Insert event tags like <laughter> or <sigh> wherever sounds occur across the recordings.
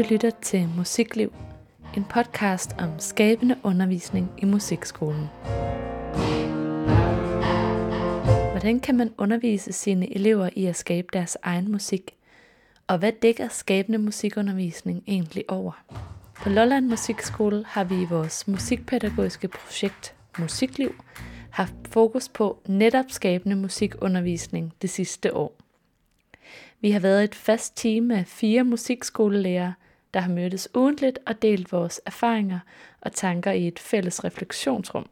Du lytter til Musikliv, en podcast om skabende undervisning i musikskolen. Hvordan kan man undervise sine elever i at skabe deres egen musik? Og hvad dækker skabende musikundervisning egentlig over? På Lolland Musikskole har vi i vores musikpædagogiske projekt Musikliv haft fokus på netop skabende musikundervisning det sidste år. Vi har været et fast team af fire musikskolelærer, der har mødtes ugentligt og delt vores erfaringer og tanker i et fælles refleksionsrum.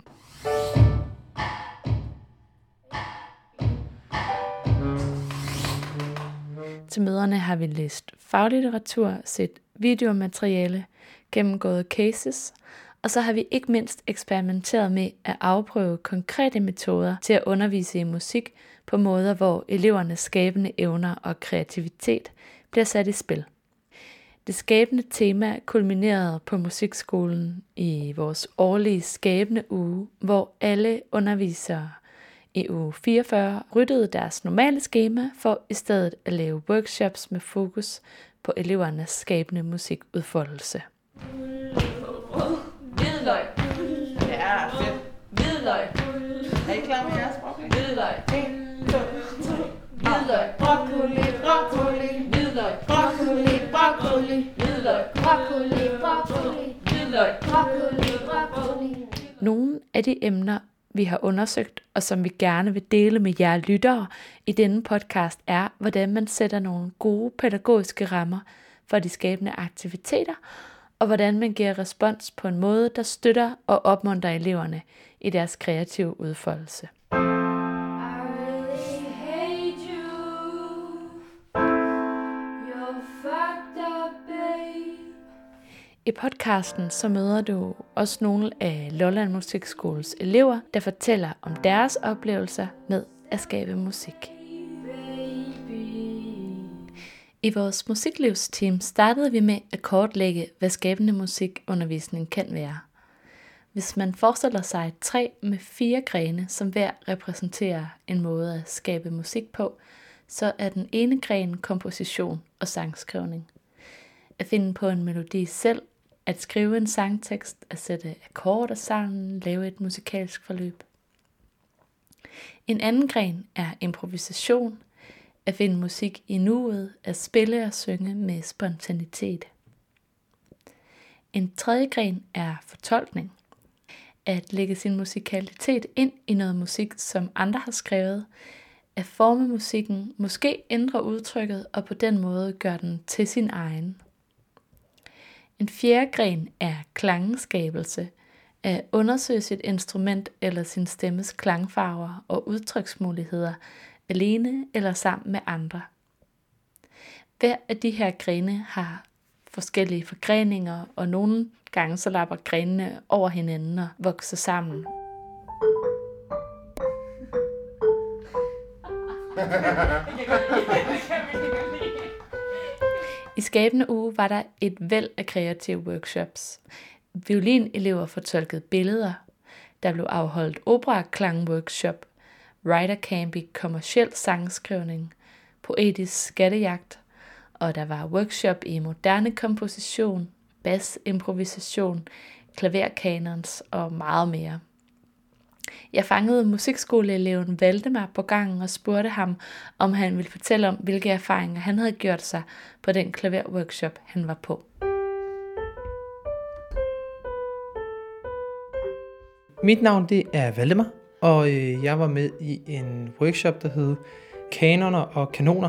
Til møderne har vi læst faglitteratur, set videomateriale, gennemgået cases, og så har vi ikke mindst eksperimenteret med at afprøve konkrete metoder til at undervise i musik på måder, hvor elevernes skabende evner og kreativitet bliver sat i spil. Det skabende tema kulminerede på musikskolen i vores årlige skabende uge, hvor alle undervisere i uge 44 ryddede deres normale schema for i stedet at lave workshops med fokus på elevernes skabende musikudfoldelse. Hvidløg. Ja, fedt. Hvidløg. Er I klar med jeres broccoli? Hvidløg. 1, 2, 3. Hvidløg. Broccoli, broccoli. Hvidløg. Broccoli, broccoli. Hvidløg. Broccoli, broccoli. Nogle af de emner, vi har undersøgt, og som vi gerne vil dele med jer lyttere i denne podcast, er, hvordan man sætter nogle gode pædagogiske rammer for de skabende aktiviteter, og hvordan man giver respons på en måde, der støtter og opmuntrer eleverne i deres kreative udfoldelse. I really hate you. You're fucked up. I podcasten så møder du også nogle af Lolland Musikskoles elever, der fortæller om deres oplevelser med at skabe musik. I vores musiklivsteam startede vi med at kortlægge, hvad skabende musikundervisning kan være. Hvis man forestiller sig et træ med fire grene, som hver repræsenterer en måde at skabe musik på, så er den ene gren komposition og sangskrivning. At finde på en melodi selv, at skrive en sangtekst, at sætte akkorder sammen, lave et musikalsk forløb. En anden gren er improvisation, at finde musik i nuet, at spille og synge med spontanitet. En tredje gren er fortolkning. At lægge sin musikalitet ind i noget musik, som andre har skrevet, at forme musikken, måske ændre udtrykket og på den måde gøre den til sin egen. En fjerde gren er klangskabelse, at undersøge sit instrument eller sin stemmes klangfarver og udtryksmuligheder alene eller sammen med andre. Hver af de her grene har forskellige forgreninger, og nogle gange så lapper grenene over hinanden og vokser sammen. <laughs> I skabende uge var der et væld af kreative workshops. Violinelever fortolkede billeder. Der blev afholdt opera-klang-workshop, writer camp i kommersiel sangskrivning, poetisk skattejagt, og der var workshop i moderne komposition, bas improvisation, klaverkanons og meget mere. Jeg fangede musikskoleeleven Valdemar på gangen og spurgte ham, om han ville fortælle om, hvilke erfaringer han havde gjort sig på den klaverworkshop, han var på. Mit navn det er Valdemar, og øh, jeg var med i en workshop, der hed Kanoner og Kanoner.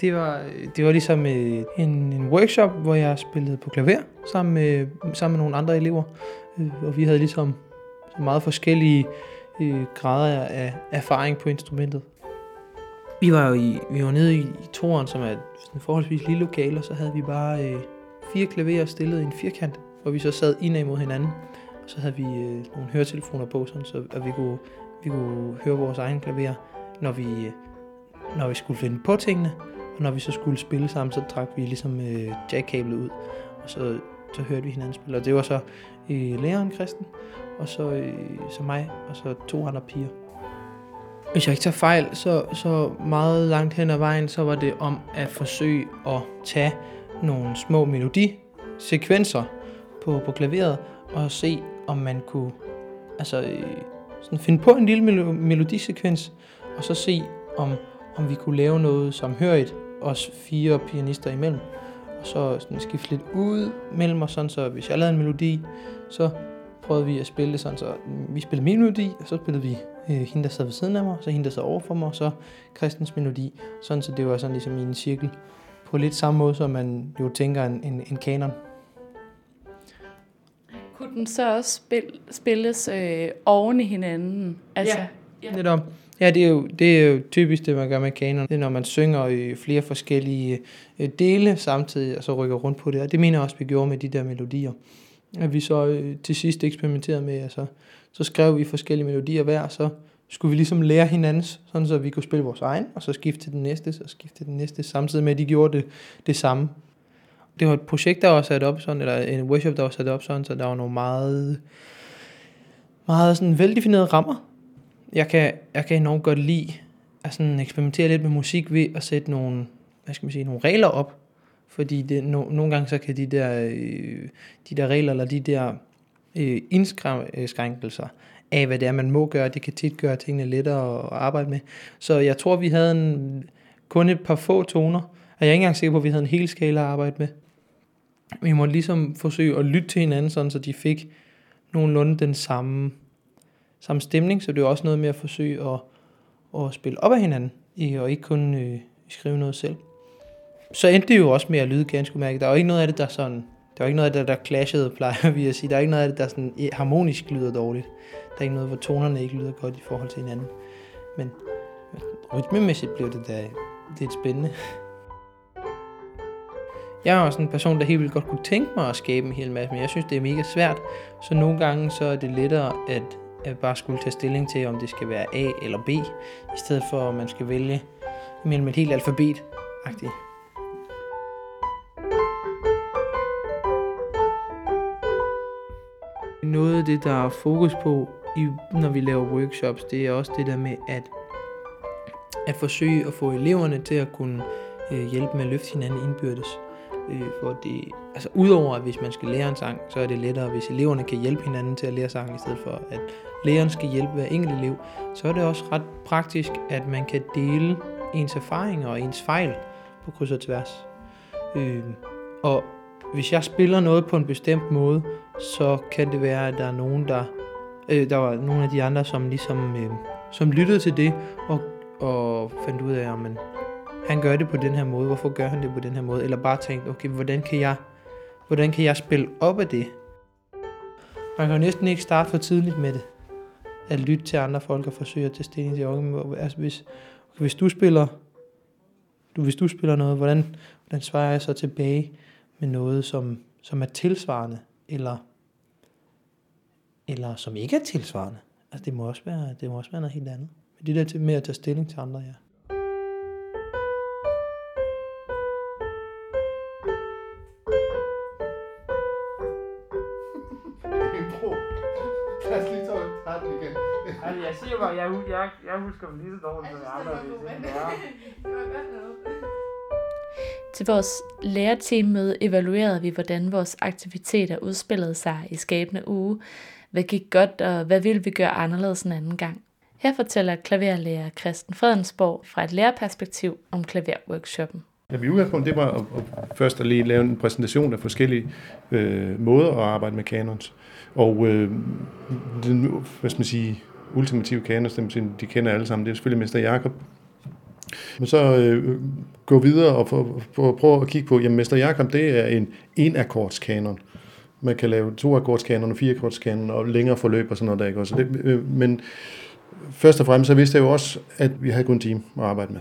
Det var, øh, det var ligesom øh, en, en workshop, hvor jeg spillede på klaver sammen med, sammen med nogle andre elever. Og vi havde ligesom meget forskellige øh, grader af erfaring på instrumentet. Vi var jo i, vi var nede i, i toren, som er en forholdsvis lille lokale, og så havde vi bare øh, fire klaverer stillet i en firkant, hvor vi så sad indad mod hinanden. Og så havde vi øh, nogle høretelefoner på, sådan, så at vi kunne, vi kunne høre vores egen klaver, når vi, øh, når vi skulle finde på tingene. Og når vi så skulle spille sammen, så trak vi ligesom øh, jackkablet ud, og så, så hørte vi hinanden spille. Og det var så øh, læreren Kristen, og så, øh, så mig, og så to andre piger. Hvis jeg ikke tager fejl, så, så meget langt hen ad vejen, så var det om at forsøge at tage nogle små melodisekvenser på, på klaveret, og se, om man kunne altså, øh, sådan finde på en lille mel- melodisekvens, og så se, om, om vi kunne lave noget samhørigt, os fire pianister imellem. Og så sådan skifte lidt ud mellem os, sådan, så hvis jeg lavede en melodi, så prøvede vi at spille det sådan, så vi spillede min melodi, og så spillede vi øh, hende, der sad ved siden af mig, så hende, der sad over for mig, og så Kristens melodi, sådan så det var sådan ligesom i en cirkel, på lidt samme måde, som man jo tænker en, en, en kanon. Kunne den så også spil, spilles øh, oven i hinanden? Altså, Ja. Ja. Netop. Ja, det er, jo, det er jo typisk det, man gør med kanon. Det er, når man synger i flere forskellige øh, dele samtidig, og så rykker rundt på det. Og det mener jeg også, vi gjorde med de der melodier. At vi så øh, til sidst eksperimenterede med, altså, så skrev vi forskellige melodier hver, så skulle vi ligesom lære hinandens, sådan så vi kunne spille vores egen, og så skifte til den næste, så skifte til den næste, samtidig med, at de gjorde det, det samme. Det var et projekt, der var sat op sådan, eller en workshop, der var sat op sådan, så der var nogle meget, meget sådan veldefinerede rammer, jeg kan, jeg kan enormt godt lide at sådan eksperimentere lidt med musik ved at sætte nogle, hvad skal man sige, nogle regler op. Fordi det, no, nogle gange så kan de der, øh, de der regler, eller de der øh, indskrænkelser øh, af, hvad det er, man må gøre, det kan tit gøre tingene lettere at arbejde med. Så jeg tror, vi havde en, kun et par få toner, og jeg er ikke engang sikker på, at vi havde en hel skala at arbejde med. Vi måtte ligesom forsøge at lytte til hinanden, sådan, så de fik nogenlunde den samme samme stemning, så det er også noget med at forsøge at, at spille op af hinanden, og ikke kun øh, skrive noget selv. Så endte det jo også med at lyde ganske mærke. Der er ikke noget af det, der sådan, der er ikke noget af det, der clashede, plejer vi at sige. Der er ikke noget af det, der sådan harmonisk lyder dårligt. Der er ikke noget, hvor tonerne ikke lyder godt i forhold til hinanden. Men, men rytmemæssigt blev det da det er spændende. Jeg er også en person, der helt vildt godt kunne tænke mig at skabe en hel masse, men jeg synes, det er mega svært. Så nogle gange så er det lettere at at bare skulle tage stilling til, om det skal være A eller B, i stedet for at man skal vælge mellem et helt alfabet. Noget af det, der er fokus på, i, når vi laver workshops, det er også det der med at, at forsøge at få eleverne til at kunne øh, hjælpe med at løfte hinanden indbyrdes. Øh, for det, altså udover at hvis man skal lære en sang, så er det lettere, hvis eleverne kan hjælpe hinanden til at lære sang, i stedet for at læreren skal hjælpe hver enkelt elev, så er det også ret praktisk, at man kan dele ens erfaringer og ens fejl på kryds og tværs. Øh, og hvis jeg spiller noget på en bestemt måde, så kan det være, at der er nogen, der, øh, der var nogle af de andre, som ligesom, øh, som lyttede til det, og, og fandt ud af, at man, han gør det på den her måde, hvorfor gør han det på den her måde? Eller bare tænkt, okay, hvordan kan jeg, hvordan kan jeg spille op af det? Man kan jo næsten ikke starte for tidligt med det. At lytte til andre folk og forsøge at tage stilling til, okay, altså hvis, okay, hvis du spiller, du, hvis du spiller noget, hvordan, hvordan svarer jeg så tilbage med noget, som, som er tilsvarende, eller, eller som ikke er tilsvarende? Altså det må også være, det må også være noget helt andet. Men det der til, med at tage stilling til andre, ja. <laughs> Altså, jeg siger bare, jeg, jeg, jeg husker dem lige så dårligt, som jeg andre vil <laughs> Til vores lærerteammøde evaluerede vi, hvordan vores aktiviteter udspillede sig i skabende uge. Hvad gik godt, og hvad ville vi gøre anderledes en anden gang? Her fortæller klaverlærer Christen Fredensborg fra et lærerperspektiv om klaverworkshoppen. Ja, vi udgangspunkt, det var at, at først at lige lave en præsentation af forskellige øh, måder at arbejde med kanons. Og øh, den, hvad skal man sige, ultimative kanons, dem, de kender alle sammen, det er selvfølgelig Mester Jakob. Men så øh, gå videre og for, for, prøve at kigge på, jamen Mester Jakob, det er en enakkordskanon. Man kan lave to akkordskanon og fire akkordskanon og længere forløb og sådan noget der, ikke også? Det, øh, men først og fremmest så vidste jeg jo også, at vi havde kun en team at arbejde med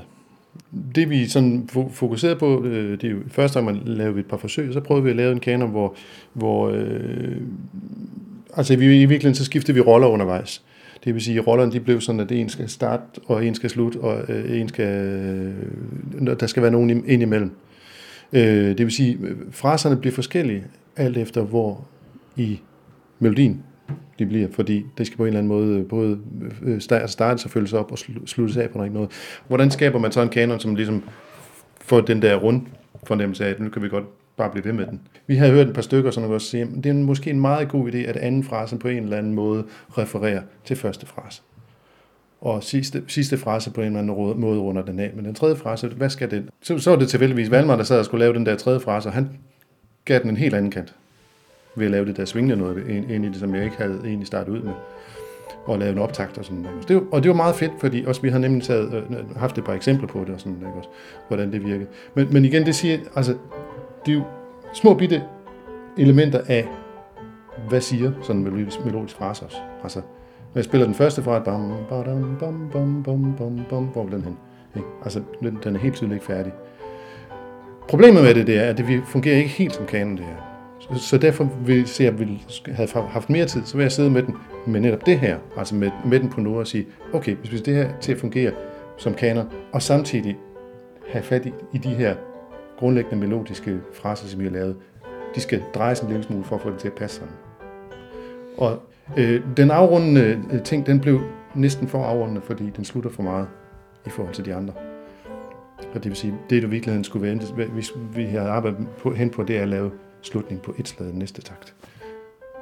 det vi sådan fokuserede på, øh, det er jo første gang, man lavede et par forsøg, så prøvede vi at lave en kanon, hvor, hvor øh, altså vi, i virkeligheden så skiftede vi roller undervejs. Det vil sige, at rollerne de blev sådan, at en skal starte, og en skal slutte, og øh, en skal, øh, der skal være nogen ind imellem. Øh, det vil sige, fraserne bliver forskellige, alt efter hvor i melodien de bliver, fordi det skal på en eller anden måde øh, både øh, starte altså og følges op og sluttes af på noget. noget. Hvordan skaber man så en kanon, som ligesom får den der rund fornemmelse af, at nu kan vi godt bare blive ved med den. Vi har hørt et par stykker, som også siger, at det er måske en meget god idé, at anden frase på en eller anden måde refererer til første frase. Og sidste, sidste frase på en eller anden måde runder den af. Men den tredje frase, hvad skal den? Så, så var det tilfældigvis Valmar, der sad og skulle lave den der tredje frase, og han gav den en helt anden kant ved at lave det der svingende noget ind i det, som jeg ikke havde egentlig startet ud med og lave en optakt og sådan noget. Det var, og det var meget fedt, fordi også vi har nemlig taget, øh, haft et par eksempler på det og sådan, ikke også, hvordan det virkede. Men, men igen, det siger, altså, det er jo små bitte elementer af, hvad siger sådan en melodisk, melodisk frase også. Altså, når jeg spiller den første fra, bam, bam, bam, bam, bam, bam, bam, hvor er den hen? Ikke? Altså, den, den er helt tydeligt ikke færdig. Problemet med det, det er, at det fungerer ikke helt som kanon, det her. Så, så derfor, hvis jeg ville have haft mere tid, så vil jeg sidde med den med netop det her, altså med, med den på nu og sige, okay, hvis vi det her til at fungere som kanon, og samtidig have fat i, i de her grundlæggende melodiske fraser, som vi har lavet, de skal drejes en lille smule for at få det til at passe sammen. Og øh, den afrundende øh, ting, den blev næsten for afrundende, fordi den slutter for meget i forhold til de andre. Og det vil sige, det du virkeligheden skulle være, hvis vi havde arbejdet på, hen på, det er at lave slutning på et slag næste takt.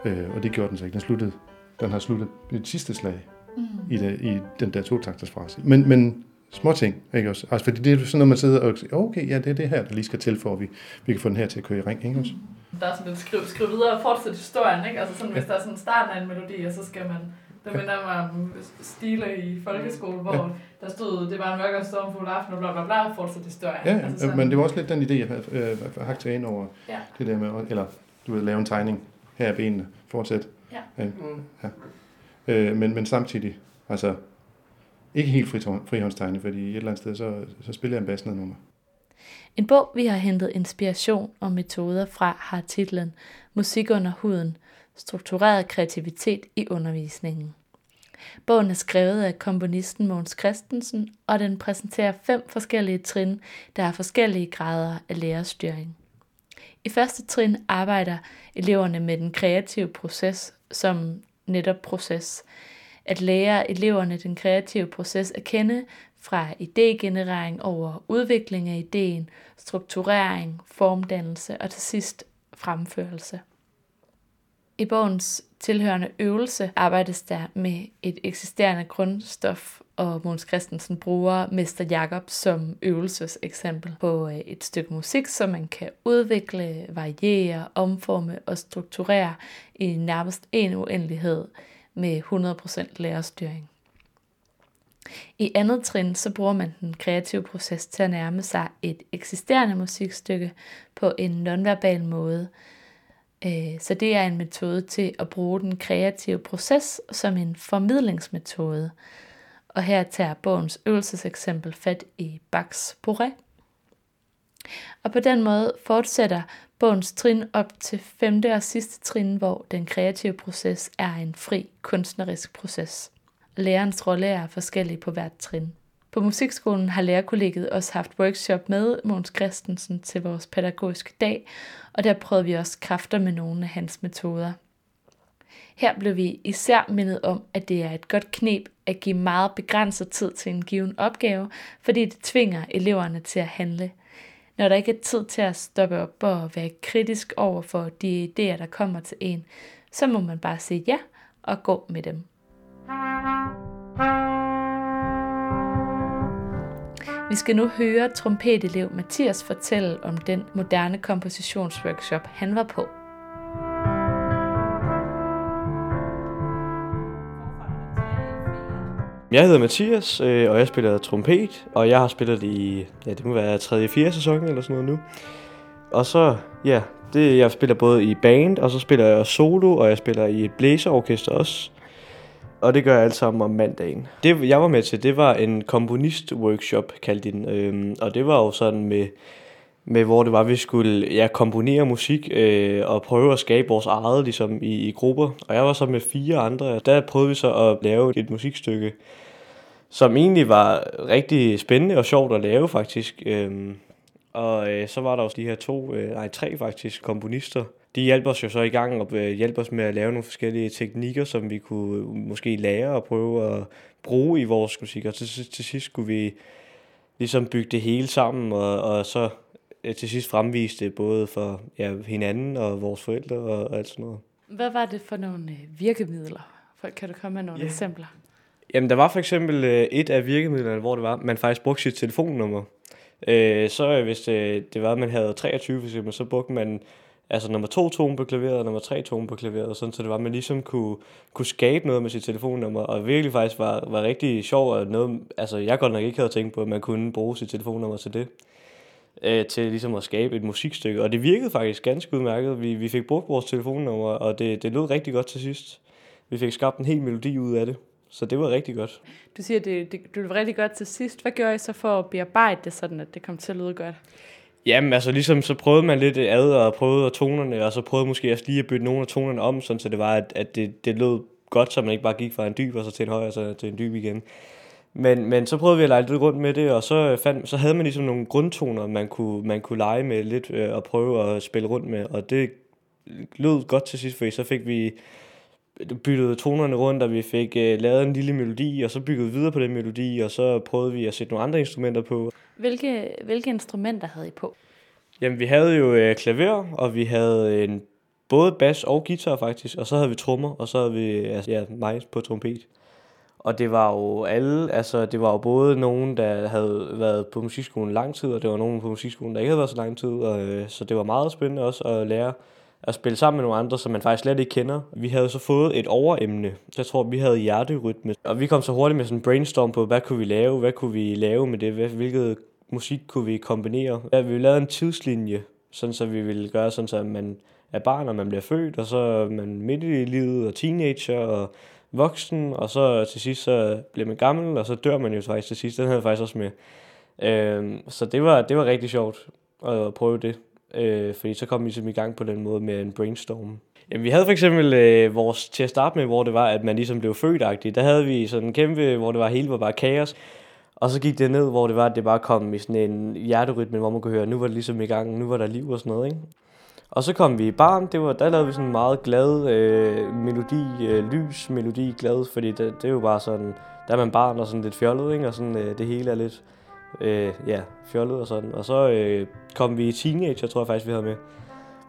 Øh, og det gjorde den så ikke. Den, sluttede, den har sluttet et sidste slag mm. i, det, i den der to-takters frase. Men, men små ting, ikke også? Altså, fordi det er sådan noget, man sidder og siger, okay, ja, det er det her, der lige skal til, for at vi, vi kan få den her til at køre i ring, ikke også? Der er sådan en skriv, skriv videre og fortsætte historien, ikke? Altså sådan, hvis der er sådan starten af en melodi, og så skal man det minder mig om stile i folkeskole, hvor ja. der stod, det var en mørk og stormfuld aften, og bla bla bla, fortsat historien. Ja, ja. Altså men det var også lidt den idé, jeg havde øh, hagt ind over ja. det der med, eller du vil lave en tegning her af benene, fortsæt. Ja. Ja. Mm. ja. Øh, men, men samtidig, altså, ikke helt frihåndstegne, fordi et eller andet sted, så, så spiller jeg en bass nummer. En bog, vi har hentet inspiration og metoder fra, har titlen Musik under huden – struktureret kreativitet i undervisningen. Bogen er skrevet af komponisten Mogens Christensen, og den præsenterer fem forskellige trin, der er forskellige grader af lærerstyring. I første trin arbejder eleverne med den kreative proces som netop proces. At lære eleverne den kreative proces at kende fra idégenerering over udvikling af ideen, strukturering, formdannelse og til sidst fremførelse. I bogens tilhørende øvelse arbejdes der med et eksisterende grundstof, og Måns Christensen bruger Mester Jakob som øvelseseksempel på øh, et stykke musik, som man kan udvikle, variere, omforme og strukturere i nærmest en uendelighed med 100% lærerstyring. I andet trin så bruger man den kreative proces til at nærme sig et eksisterende musikstykke på en nonverbal måde, øh, så det er en metode til at bruge den kreative proces som en formidlingsmetode. Og her tager bogens øvelseseksempel fat i Bachs Bourré. Og på den måde fortsætter bogens trin op til femte og sidste trin, hvor den kreative proces er en fri kunstnerisk proces. Lærerens rolle er forskellig på hvert trin. På musikskolen har lærerkollegiet også haft workshop med Måns Christensen til vores pædagogiske dag, og der prøvede vi også kræfter med nogle af hans metoder. Her blev vi især mindet om, at det er et godt knep at give meget begrænset tid til en given opgave, fordi det tvinger eleverne til at handle. Når der ikke er tid til at stoppe op og være kritisk over for de idéer, der kommer til en, så må man bare sige ja og gå med dem. Vi skal nu høre trompetelev Mathias fortælle om den moderne kompositionsworkshop, han var på. Jeg hedder Mathias, øh, og jeg spiller trompet, og jeg har spillet i, ja, det må være 3. 4. sæson eller sådan noget nu. Og så, ja, det, jeg spiller både i band, og så spiller jeg solo, og jeg spiller i et blæserorkester også og det gør jeg alt sammen om mandagen. Det, jeg var med til, det var en komponist-workshop, kaldte den. Øhm, og det var jo sådan med, med, hvor det var, vi skulle ja, komponere musik øh, og prøve at skabe vores eget ligesom, i, i grupper. Og jeg var så med fire andre, og der prøvede vi så at lave et musikstykke, som egentlig var rigtig spændende og sjovt at lave faktisk. Øh, og øh, så var der også de her to, øh, nej tre faktisk, komponister, de hjalp os jo så i gang og øh, hjalp os med at lave nogle forskellige teknikker, som vi kunne øh, måske lære og prøve at bruge i vores musik. Og til, til sidst skulle vi ligesom bygge det hele sammen, og, og så til sidst fremvise det både for ja, hinanden og vores forældre og, alt sådan noget. Hvad var det for nogle øh, virkemidler? For, kan du komme med nogle Ja. eksempler? Jamen, der var for eksempel øh, et af virkemidlerne, hvor det var, man faktisk brugte sit telefonnummer. Øh, så øh, hvis det, det var, at man havde 23 for eksempel, så brugte man altså nummer to tone på klaveret og nummer tre tone på klaveret, sådan, så det var, at man ligesom kunne, kunne skabe noget med sit telefonnummer, og virkelig faktisk var, var rigtig sjov, og noget, altså jeg godt nok ikke havde tænkt på, at man kunne bruge sit telefonnummer til det, øh, til ligesom at skabe et musikstykke, og det virkede faktisk ganske udmærket. Vi, vi fik brugt vores telefonnummer, og det, det lød rigtig godt til sidst. Vi fik skabt en hel melodi ud af det, så det var rigtig godt. Du siger, det, det, det var rigtig godt til sidst. Hvad gjorde I så for at bearbejde det, sådan at det kom til at lyde godt? Jamen, altså ligesom, så prøvede man lidt ad og prøvede at tonerne, og så prøvede måske også lige at bytte nogle af tonerne om, sådan, så det var, at, at det, det lød godt, så man ikke bare gik fra en dyb, og så til en høj, og så til en dyb igen. Men, men så prøvede vi at lege lidt rundt med det, og så, fandt, så havde man ligesom nogle grundtoner, man kunne, man kunne lege med lidt, øh, og prøve at spille rundt med, og det lød godt til sidst, fordi så fik vi byttet tonerne rundt, og vi fik øh, lavet en lille melodi, og så byggede vi videre på den melodi, og så prøvede vi at sætte nogle andre instrumenter på, Hvilke, hvilke instrumenter havde I på? Jamen, vi havde jo øh, klaver, og vi havde en både bas og guitar faktisk, og så havde vi trommer, og så havde vi altså, ja, mig på trompet. Og det var jo alle, altså det var jo både nogen, der havde været på musikskolen lang tid, og det var nogen på musikskolen, der ikke havde været så lang tid, og, øh, så det var meget spændende også at lære at spille sammen med nogle andre, som man faktisk slet ikke kender. Vi havde så fået et overemne, så jeg tror, vi havde hjerterytme, og vi kom så hurtigt med sådan en brainstorm på, hvad kunne vi lave, hvad kunne vi lave med det, hvilket musik kunne vi kombinere. Ja, vi lavede en tidslinje, sådan så vi ville gøre sådan, så man er barn, og man bliver født, og så er man midt i livet, og teenager, og voksen, og så til sidst så bliver man gammel, og så dør man jo faktisk til sidst. Den havde jeg faktisk også med. Øh, så det var, det var rigtig sjovt at prøve det, øh, fordi så kom vi ligesom i gang på den måde med en brainstorm. Jamen, vi havde for eksempel øh, vores, til at starte med, hvor det var, at man ligesom blev født. Der havde vi sådan en kæmpe, hvor det var hele var bare kaos. Og så gik det ned, hvor det var, at det bare kom i sådan en hjerterytme, hvor man kunne høre, nu var det ligesom i gang, nu var der liv og sådan noget, ikke? Og så kom vi i barn, det var, der lavede vi sådan en meget glad øh, melodi, øh, lys melodi, glad, fordi det, det er jo bare sådan, der er man barn og sådan lidt fjollet, ikke? Og sådan, øh, det hele er lidt, øh, ja, fjollet og sådan. Og så øh, kom vi i teenager, tror jeg faktisk, vi havde med.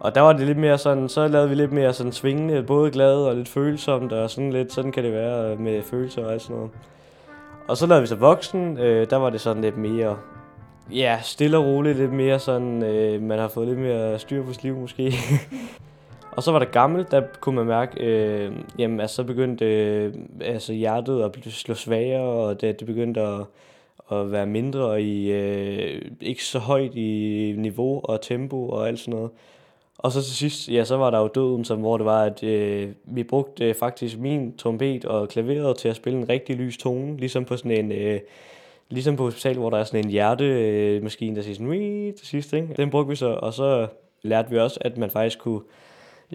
Og der var det lidt mere sådan, så lavede vi lidt mere sådan svingende, både glad og lidt følsomt, og sådan lidt, sådan kan det være øh, med følelser og alt sådan noget. Og så lavede vi så voksen, øh, der var det sådan lidt mere, ja, stille og roligt, lidt mere sådan, øh, man har fået lidt mere styr på sit liv måske. <laughs> og så var der gammel, der kunne man mærke, øh, jamen altså så begyndte øh, altså hjertet at blive- slå svagere, og det, det begyndte at, at være mindre i, øh, ikke så højt i niveau og tempo og alt sådan noget. Og så til sidst, ja, så var der jo døden, som, hvor det var, at øh, vi brugte øh, faktisk min trompet og klaveret til at spille en rigtig lys tone, ligesom på sådan en, øh, ligesom på hospitalet, hvor der er sådan en hjertemaskine, maskine, der siger sådan, til sidst, ikke? Den brugte vi så, og så lærte vi også, at man faktisk kunne,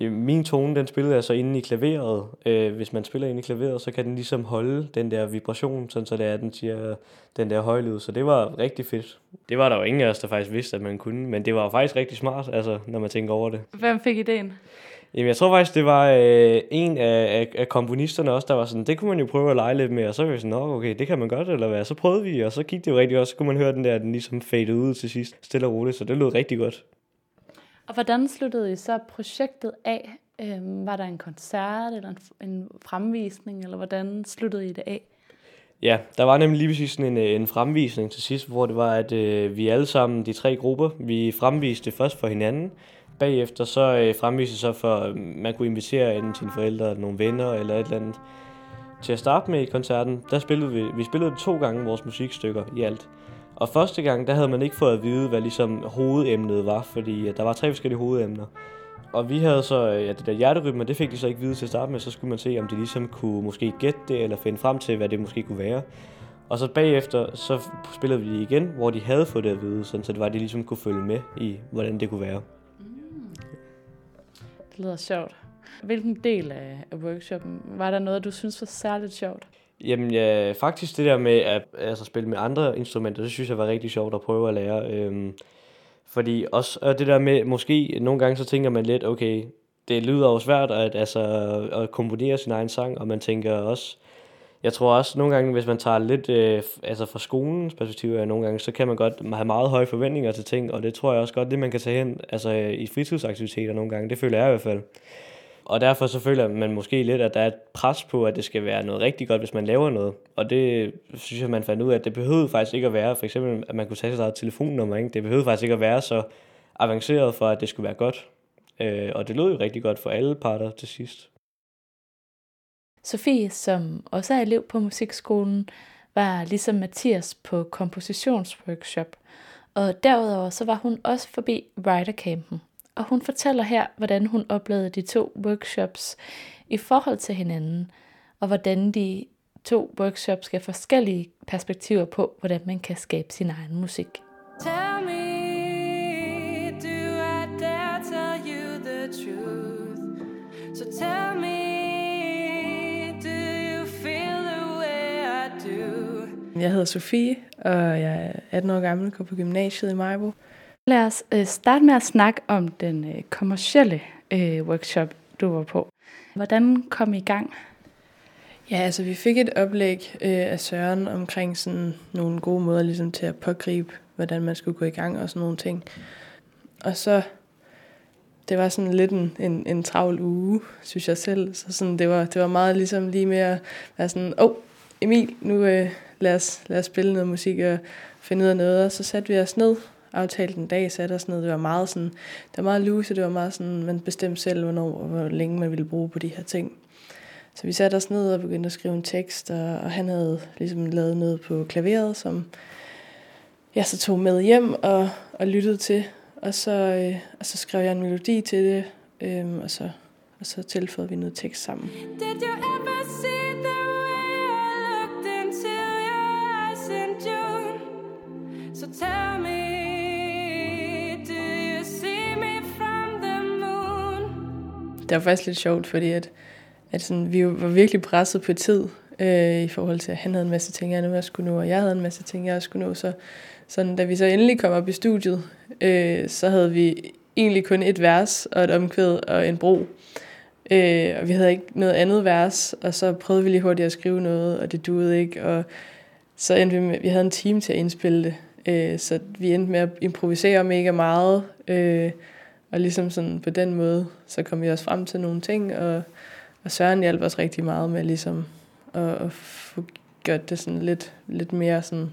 min tone, den spillede jeg så inde i klaveret. Øh, hvis man spiller inde i klaveret, så kan den ligesom holde den der vibration, sådan så det er, den siger den der højlyd. Så det var rigtig fedt. Det var der jo ingen af os, der faktisk vidste, at man kunne, men det var jo faktisk rigtig smart, altså, når man tænker over det. Hvem fik ideen? Jamen, jeg tror faktisk, det var øh, en af, af, af komponisterne også, der var sådan, det kunne man jo prøve at lege lidt med, og så var vi sådan, Nå, okay, det kan man godt, eller hvad? Så prøvede vi, og så gik det jo rigtig godt, så kunne man høre den der, den ligesom fadede ud til sidst, stille og roligt, så det lød rigtig godt. Og hvordan sluttede I så projektet af? Øhm, var der en koncert eller en, en fremvisning, eller hvordan sluttede I det af? Ja, der var nemlig lige præcis sådan en, øh, en fremvisning til sidst, hvor det var, at øh, vi alle sammen, de tre grupper, vi fremviste først for hinanden. Bagefter så øh, fremviste så for, at man kunne invitere enten sine forældre, nogle venner eller et eller andet. Til at starte med i koncerten, der spillede vi, vi spillede to gange vores musikstykker i alt. Og første gang, der havde man ikke fået at vide, hvad ligesom hovedemnet var, fordi øh, der var tre forskellige hovedemner. Og vi havde så, øh, ja, det der hjerterytme, det fik de så ikke vide til at starte med, så skulle man se, om de ligesom kunne måske gætte det, eller finde frem til, hvad det måske kunne være. Og så bagefter, så spillede vi igen, hvor de havde fået det at vide, sådan så det var, at de ligesom kunne følge med i, hvordan det kunne være. Det lyder sjovt. Hvilken del af, workshoppen var der noget, du synes var særligt sjovt? Jamen ja, faktisk det der med at altså, spille med andre instrumenter, det synes jeg var rigtig sjovt at prøve at lære. Øhm, fordi også og det der med, måske nogle gange så tænker man lidt, okay, det lyder jo svært at, altså, at komponere sin egen sang, og man tænker også, jeg tror også nogle gange, hvis man tager lidt øh, altså fra skolens perspektiv, er nogle gange, så kan man godt have meget høje forventninger til ting, og det tror jeg også godt, det man kan tage hen altså, i fritidsaktiviteter nogle gange. Det føler jeg i hvert fald. Og derfor så føler man måske lidt, at der er et pres på, at det skal være noget rigtig godt, hvis man laver noget. Og det synes jeg, man fandt ud af, at det behøvede faktisk ikke at være, for eksempel, at man kunne tage sit eget telefonnummer, ikke? det behøvede faktisk ikke at være så avanceret for, at det skulle være godt. Øh, og det lød jo rigtig godt for alle parter til sidst. Sofie, som også er elev på musikskolen, var ligesom Mathias på kompositionsworkshop, og derudover så var hun også forbi writercampen. Og hun fortæller her, hvordan hun oplevede de to workshops i forhold til hinanden, og hvordan de to workshops skal forskellige perspektiver på, hvordan man kan skabe sin egen musik. Tell me, Jeg hedder Sofie, og jeg er 18 år gammel, går på gymnasiet i Majbo. Lad os øh, starte med at snakke om den øh, kommercielle øh, workshop, du var på. Hvordan kom I i gang? Ja, altså vi fik et oplæg øh, af Søren omkring sådan nogle gode måder ligesom til at pågribe, hvordan man skulle gå i gang og sådan nogle ting. Og så, det var sådan lidt en, en, en travl uge, synes jeg selv. Så sådan, det, var, det var meget ligesom lige med at være sådan, åh, oh, Emil, nu øh, lad, os, lad os spille noget musik og finde ud af noget. Og så satte vi os ned, aftalte en dag, satte os ned. Det var meget sådan, det var meget loose, det var meget sådan, man bestemte selv, hvornår og hvor længe man ville bruge på de her ting. Så vi satte os ned og begyndte at skrive en tekst, og, og han havde ligesom lavet noget på klaveret, som jeg så tog med hjem og, og lyttede til. Og så, øh, og så skrev jeg en melodi til det, øh, og, så, og så tilføjede vi noget tekst sammen. Did you Det var faktisk lidt sjovt, fordi at, at sådan, vi var virkelig presset på tid øh, i forhold til, at han havde en masse ting, jeg skulle nå, og jeg havde en masse ting, jeg skulle nå. Så sådan, da vi så endelig kom op i studiet, øh, så havde vi egentlig kun et vers og et omkvæd og en bro. Øh, og vi havde ikke noget andet vers, og så prøvede vi lige hurtigt at skrive noget, og det duede ikke. Og så endte vi med, vi havde en time til at indspille det, øh, så vi endte med at improvisere mega meget. Øh, og ligesom sådan på den måde, så kom vi også frem til nogle ting, og, og Søren hjalp os rigtig meget med ligesom at, at få gjort det sådan lidt, lidt mere sådan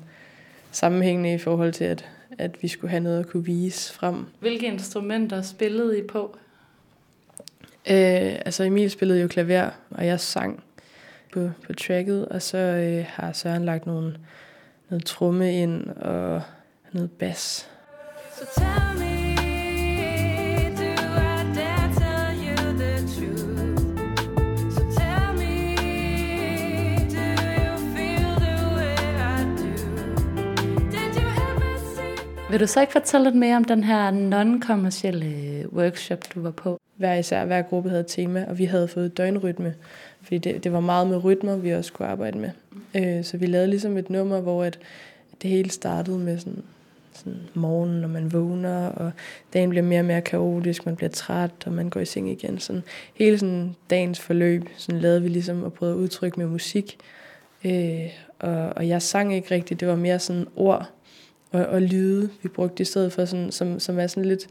sammenhængende i forhold til, at, at vi skulle have noget at kunne vise frem. Hvilke instrumenter spillede I på? Øh, altså Emil spillede jo klaver, og jeg sang på, på tracket, og så øh, har Søren lagt nogle, noget tromme ind og noget bas. So tell me, do I dare tell you the truth? So tell me, do you feel the way I do? Did you ever see Vil du så ikke fortælle lidt mere om den her non-kommercielle workshop, du var på? Hver især, hver gruppe havde et tema, og vi havde fået døgnrytme, fordi det, det var meget med rytmer, vi også skulle arbejde med. Øh, så vi lavede ligesom et nummer, hvor at det hele startede med sådan, sådan morgenen, når man vågner, og dagen bliver mere og mere kaotisk, man bliver træt, og man går i seng igen. Sådan, hele sådan dagens forløb, sådan lavede vi ligesom og prøvede at udtrykke med musik. Øh, og, og jeg sang ikke rigtigt, det var mere sådan ord og, og lyde, vi brugte i stedet for, sådan, som, som er sådan lidt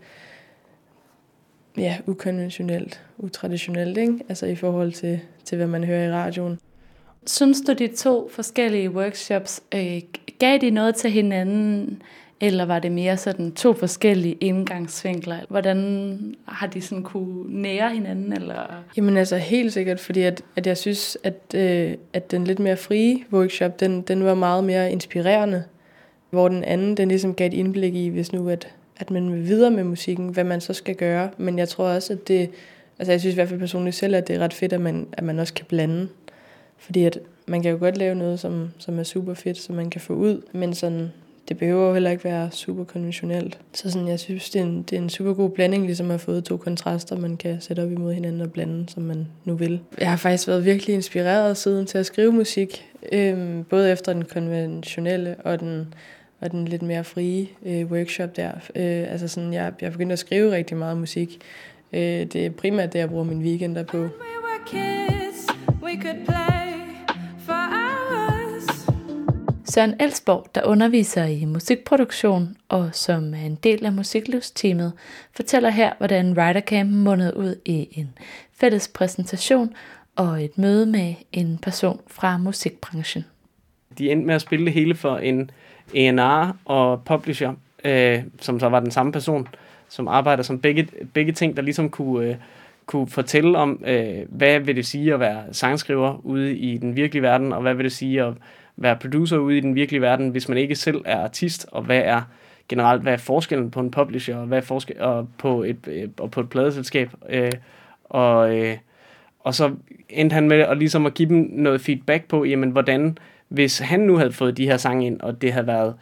ja, ukonventionelt, utraditionelt, ikke? Altså i forhold til, til, hvad man hører i radioen. Synes du, de to forskellige workshops øh, gav de noget til hinanden, eller var det mere sådan to forskellige indgangsvinkler? Hvordan har de sådan kunne nære hinanden? Eller? Jamen altså helt sikkert, fordi at, at jeg synes, at, øh, at den lidt mere frie workshop, den, den var meget mere inspirerende, hvor den anden, den ligesom gav et indblik i, hvis nu at, at man vil videre med musikken, hvad man så skal gøre. Men jeg tror også, at det, altså jeg synes i hvert fald personligt selv, at det er ret fedt, at man, at man også kan blande. Fordi at man kan jo godt lave noget, som, som er super fedt, som man kan få ud, men sådan, det behøver jo heller ikke være super konventionelt. Så sådan, jeg synes, det er, en, det er en super god blanding, ligesom at have fået to kontraster, man kan sætte op imod hinanden og blande, som man nu vil. Jeg har faktisk været virkelig inspireret siden til at skrive musik, øhm, både efter den konventionelle og den, og den lidt mere frie øh, workshop der. Øh, altså sådan, jeg, jeg begyndte at skrive rigtig meget musik. Øh, det er primært det, jeg bruger min weekender på. we were kids? We could play for Søren Elsborg, der underviser i musikproduktion og som er en del af musiklivsteamet, fortæller her, hvordan Ridercamp mundede ud i en fælles præsentation og et møde med en person fra musikbranchen. De endte med at spille det hele for en A&R og publisher, øh, som så var den samme person, som arbejder som begge, begge ting, der ligesom kunne, øh, kunne fortælle om, øh, hvad vil det sige at være sangskriver ude i den virkelige verden, og hvad vil det sige at være producer ude i den virkelige verden, hvis man ikke selv er artist, og hvad er generelt, hvad er forskellen på en publisher, og hvad er forskel, og på et, øh, og på et pladeselskab, øh, og, øh, og så endte han med at, ligesom at give dem noget feedback på, jamen hvordan, hvis han nu havde fået de her sange ind, og det havde været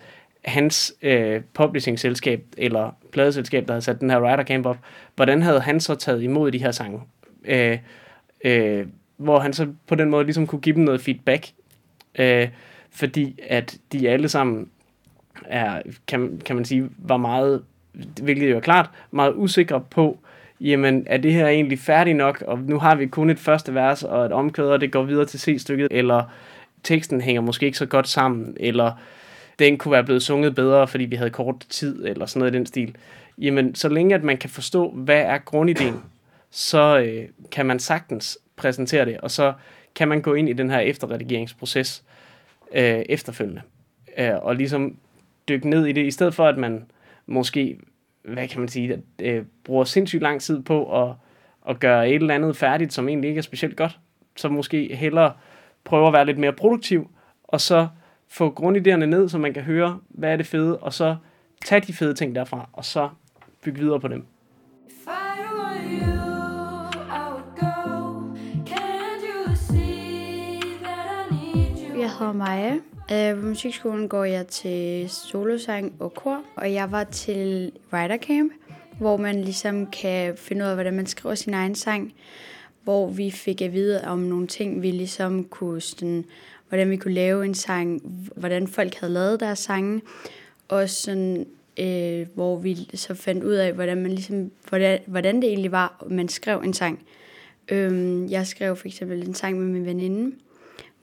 hans øh, publishing-selskab eller pladeselskab, der havde sat den her Rider Camp op, hvordan havde han så taget imod de her sange? Øh, øh, hvor han så på den måde ligesom kunne give dem noget feedback, øh, fordi at de alle sammen er, kan, kan man sige, var meget, hvilket jo er klart, meget usikre på, jamen er det her egentlig færdigt nok, og nu har vi kun et første vers og et omkød, og det går videre til C-stykket, eller teksten hænger måske ikke så godt sammen, eller den kunne være blevet sunget bedre, fordi vi havde kort tid, eller sådan noget i den stil. Jamen, så længe at man kan forstå, hvad er grundideen, så øh, kan man sagtens præsentere det, og så kan man gå ind i den her efterredigeringsproces øh, efterfølgende, øh, og ligesom dykke ned i det, i stedet for at man måske, hvad kan man sige, at, øh, bruger sindssygt lang tid på at, at gøre et eller andet færdigt, som egentlig ikke er specielt godt, så måske hellere prøve at være lidt mere produktiv, og så få grundidéerne ned, så man kan høre, hvad er det fede, og så tage de fede ting derfra, og så bygge videre på dem. If I were you, I would go. Can't you see that I need you? Jeg hedder Maja. Øh, På musikskolen går jeg til solosang og kor, og jeg var til Writer Camp, hvor man ligesom kan finde ud af, hvordan man skriver sin egen sang, hvor vi fik at vide om nogle ting, vi ligesom kunne, sådan, hvordan vi kunne lave en sang, hvordan folk havde lavet deres sange, og sådan, øh, hvor vi så fandt ud af, hvordan, man ligesom, hvordan, hvordan det egentlig var, man skrev en sang. Øhm, jeg skrev for eksempel en sang med min veninde,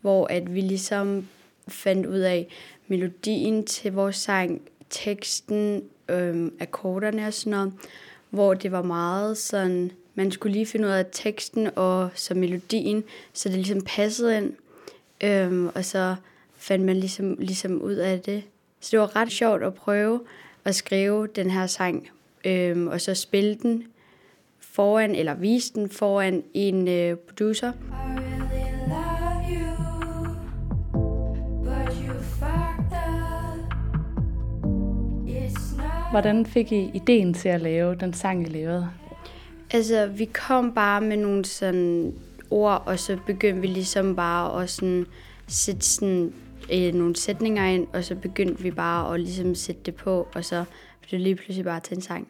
hvor at vi ligesom fandt ud af melodien til vores sang, teksten, øhm, akkorderne og sådan noget, hvor det var meget sådan, man skulle lige finde ud af teksten og så melodien, så det ligesom passede ind. Øhm, og så fandt man ligesom, ligesom ud af det. Så det var ret sjovt at prøve at skrive den her sang, øhm, og så spille den foran, eller vise den foran en øh, producer. Hvordan fik I ideen til at lave den sang, I lavede? Altså, vi kom bare med nogle sådan ord, og så begyndte vi ligesom bare at sådan sætte sådan, øh, nogle sætninger ind, og så begyndte vi bare at ligesom sætte det på, og så blev det lige pludselig bare til en sang.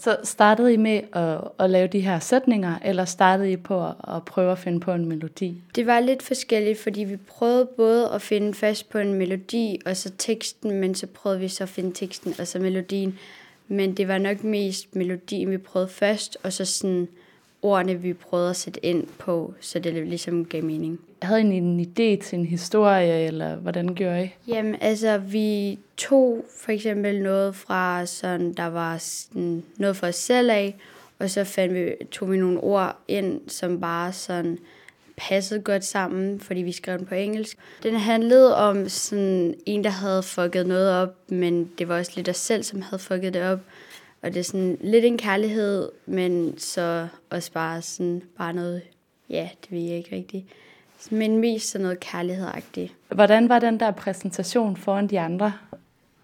Så startede I med at, at lave de her sætninger, eller startede I på at, at prøve at finde på en melodi? Det var lidt forskelligt, fordi vi prøvede både at finde fast på en melodi, og så teksten, men så prøvede vi så at finde teksten, og så melodien. Men det var nok mest melodien, vi prøvede først, og så sådan ordene, vi prøvede at sætte ind på, så det ligesom gav mening. Havde I en idé til en historie, eller hvordan gjorde I? Jamen, altså, vi tog for eksempel noget fra sådan, der var sådan, noget for os selv af, og så fandt vi, tog vi nogle ord ind, som bare sådan passede godt sammen, fordi vi skrev den på engelsk. Den handlede om sådan en, der havde fucket noget op, men det var også lidt os selv, som havde fucket det op. Og det er sådan lidt en kærlighed, men så også bare sådan bare noget, ja, det ved jeg ikke rigtigt. Men mest sådan noget kærlighedsagtigt. Hvordan var den der præsentation foran de andre?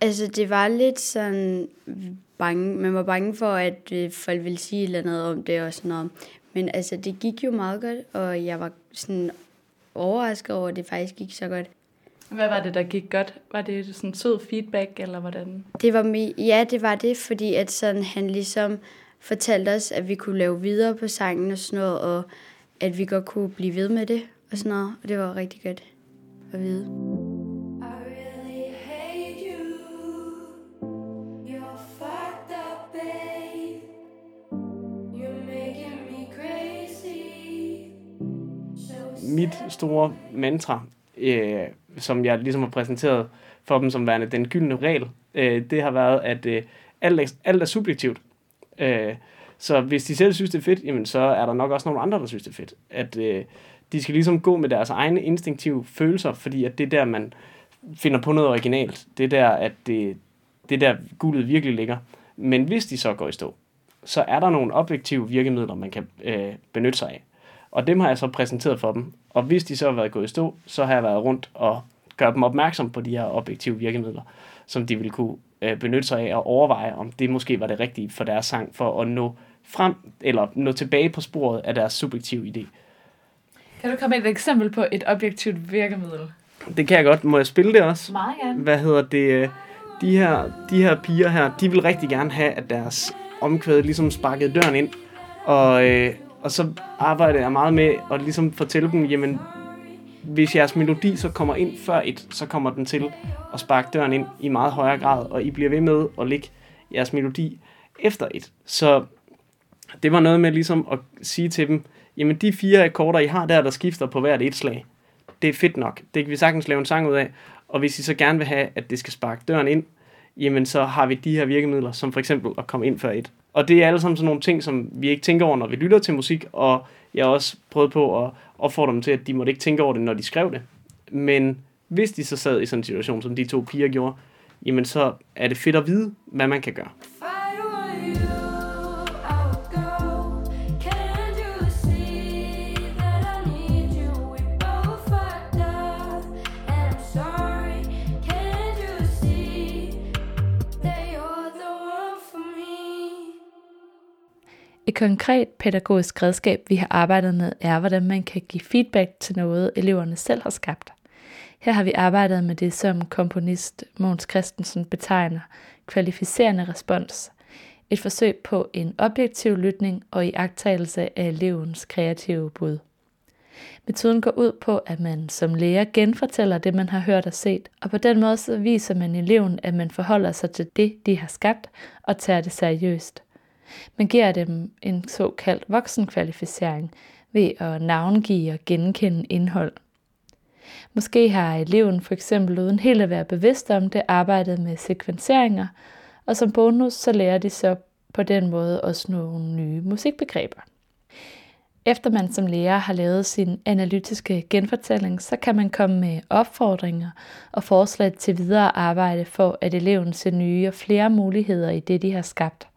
Altså, det var lidt sådan bange. Man var bange for, at øh, folk ville sige et eller andet om det og sådan noget. Men altså, det gik jo meget godt, og jeg var sådan overrasket over, at det faktisk gik så godt. Hvad var det, der gik godt? Var det sådan sød feedback, eller hvordan? Det var ja, det var det, fordi at sådan, han ligesom fortalte os, at vi kunne lave videre på sangen og sådan noget, og at vi godt kunne blive ved med det og sådan noget. Og det var rigtig godt at vide. Mit store mantra øh, som jeg ligesom har præsenteret for dem som værende den gyldne regel, øh, det har været, at øh, alt, er, alt er subjektivt. Øh, så hvis de selv synes, det er fedt, jamen så er der nok også nogle andre, der synes, det er fedt. At øh, de skal ligesom gå med deres egne instinktive følelser, fordi at det er der, man finder på noget originalt. Det er der, at det, det der guldet virkelig ligger. Men hvis de så går i stå, så er der nogle objektive virkemidler, man kan øh, benytte sig af. Og dem har jeg så præsenteret for dem. Og hvis de så har været gået i stå, så har jeg været rundt og gøre dem opmærksom på de her objektive virkemidler, som de vil kunne øh, benytte sig af og overveje, om det måske var det rigtige for deres sang, for at nå frem, eller nå tilbage på sporet af deres subjektive idé. Kan du komme med et eksempel på et objektivt virkemiddel? Det kan jeg godt. Må jeg spille det også? Meget gerne. Hvad hedder det? De her, de her piger her, de vil rigtig gerne have, at deres omkvæd ligesom sparkede døren ind. Og, øh, og så arbejder jeg meget med at ligesom fortælle dem, jamen, hvis jeres melodi så kommer ind før et, så kommer den til at sparke døren ind i meget højere grad, og I bliver ved med at lægge jeres melodi efter et. Så det var noget med ligesom at sige til dem, jamen de fire akkorder, I har der, der skifter på hvert et slag, det er fedt nok. Det kan vi sagtens lave en sang ud af. Og hvis I så gerne vil have, at det skal sparke døren ind, jamen så har vi de her virkemidler, som for eksempel at komme ind før et. Og det er alle sammen sådan nogle ting, som vi ikke tænker over, når vi lytter til musik, og jeg har også prøvet på at opfordre dem til, at de måtte ikke tænke over det, når de skrev det. Men hvis de så sad i sådan en situation, som de to piger gjorde, jamen så er det fedt at vide, hvad man kan gøre. Et konkret pædagogisk redskab, vi har arbejdet med, er, hvordan man kan give feedback til noget, eleverne selv har skabt. Her har vi arbejdet med det, som komponist Mogens Christensen betegner kvalificerende respons. Et forsøg på en objektiv lytning og iagttagelse af elevens kreative bud. Metoden går ud på, at man som lærer genfortæller det, man har hørt og set, og på den måde så viser man eleven, at man forholder sig til det, de har skabt, og tager det seriøst. Man giver dem en såkaldt voksenkvalificering ved at navngive og genkende indhold. Måske har eleven for eksempel uden helt at være bevidst om det arbejdet med sekvenseringer, og som bonus så lærer de så på den måde også nogle nye musikbegreber. Efter man som lærer har lavet sin analytiske genfortælling, så kan man komme med opfordringer og forslag til videre arbejde for, at eleven ser nye og flere muligheder i det, de har skabt.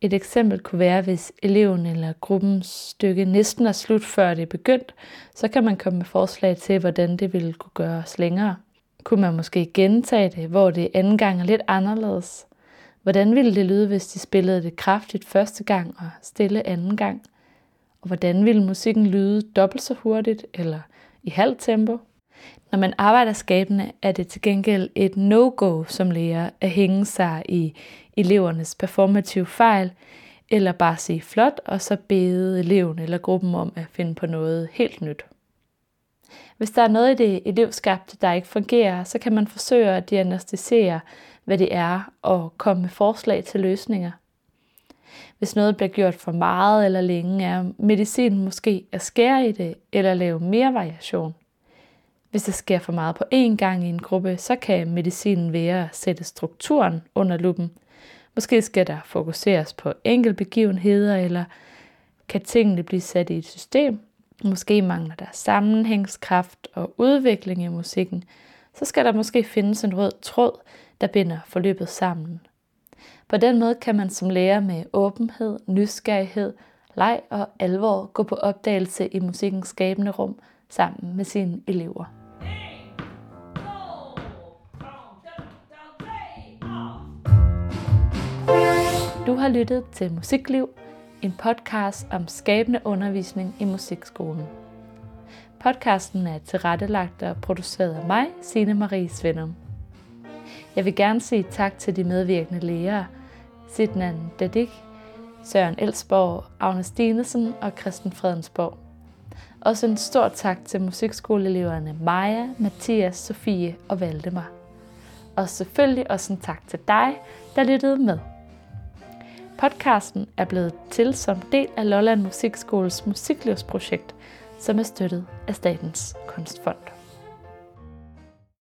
Et eksempel kunne være, hvis eleven eller gruppens stykke næsten er slut, før det er begyndt, så kan man komme med forslag til, hvordan det ville kunne gøres længere. Kunne man måske gentage det, hvor det anden gang er lidt anderledes? Hvordan ville det lyde, hvis de spillede det kraftigt første gang og stille anden gang? Og hvordan ville musikken lyde dobbelt så hurtigt eller i halvt tempo? Når man arbejder skabende, er det til gengæld et no-go som lærer at hænge sig i elevernes performative fejl, eller bare sige flot, og så bede eleven eller gruppen om at finde på noget helt nyt. Hvis der er noget i det elevskabte, der ikke fungerer, så kan man forsøge at diagnostisere, hvad det er, og komme med forslag til løsninger. Hvis noget bliver gjort for meget eller længe, er medicinen måske at skære i det, eller lave mere variation. Hvis det sker for meget på én gang i en gruppe, så kan medicinen være at sætte strukturen under luppen. Måske skal der fokuseres på enkeltbegivenheder, eller kan tingene blive sat i et system. Måske mangler der sammenhængskraft og udvikling i musikken. Så skal der måske findes en rød tråd, der binder forløbet sammen. På den måde kan man som lærer med åbenhed, nysgerrighed, leg og alvor gå på opdagelse i musikkens skabende rum sammen med sine elever. Du har lyttet til Musikliv, en podcast om skabende undervisning i musikskolen. Podcasten er tilrettelagt og produceret af mig, Signe Marie Svendum. Jeg vil gerne sige tak til de medvirkende lærere, Sidnan Dadik, Søren Elsborg, Agnes Stinesen og Christian Fredensborg. Også en stor tak til musikskoleeleverne Maja, Mathias, Sofie og Valdemar. Og selvfølgelig også en tak til dig, der lyttede med. Podcasten er blevet til som del af Lolland Musikskoles musiklivsprojekt, som er støttet af Statens Kunstfond.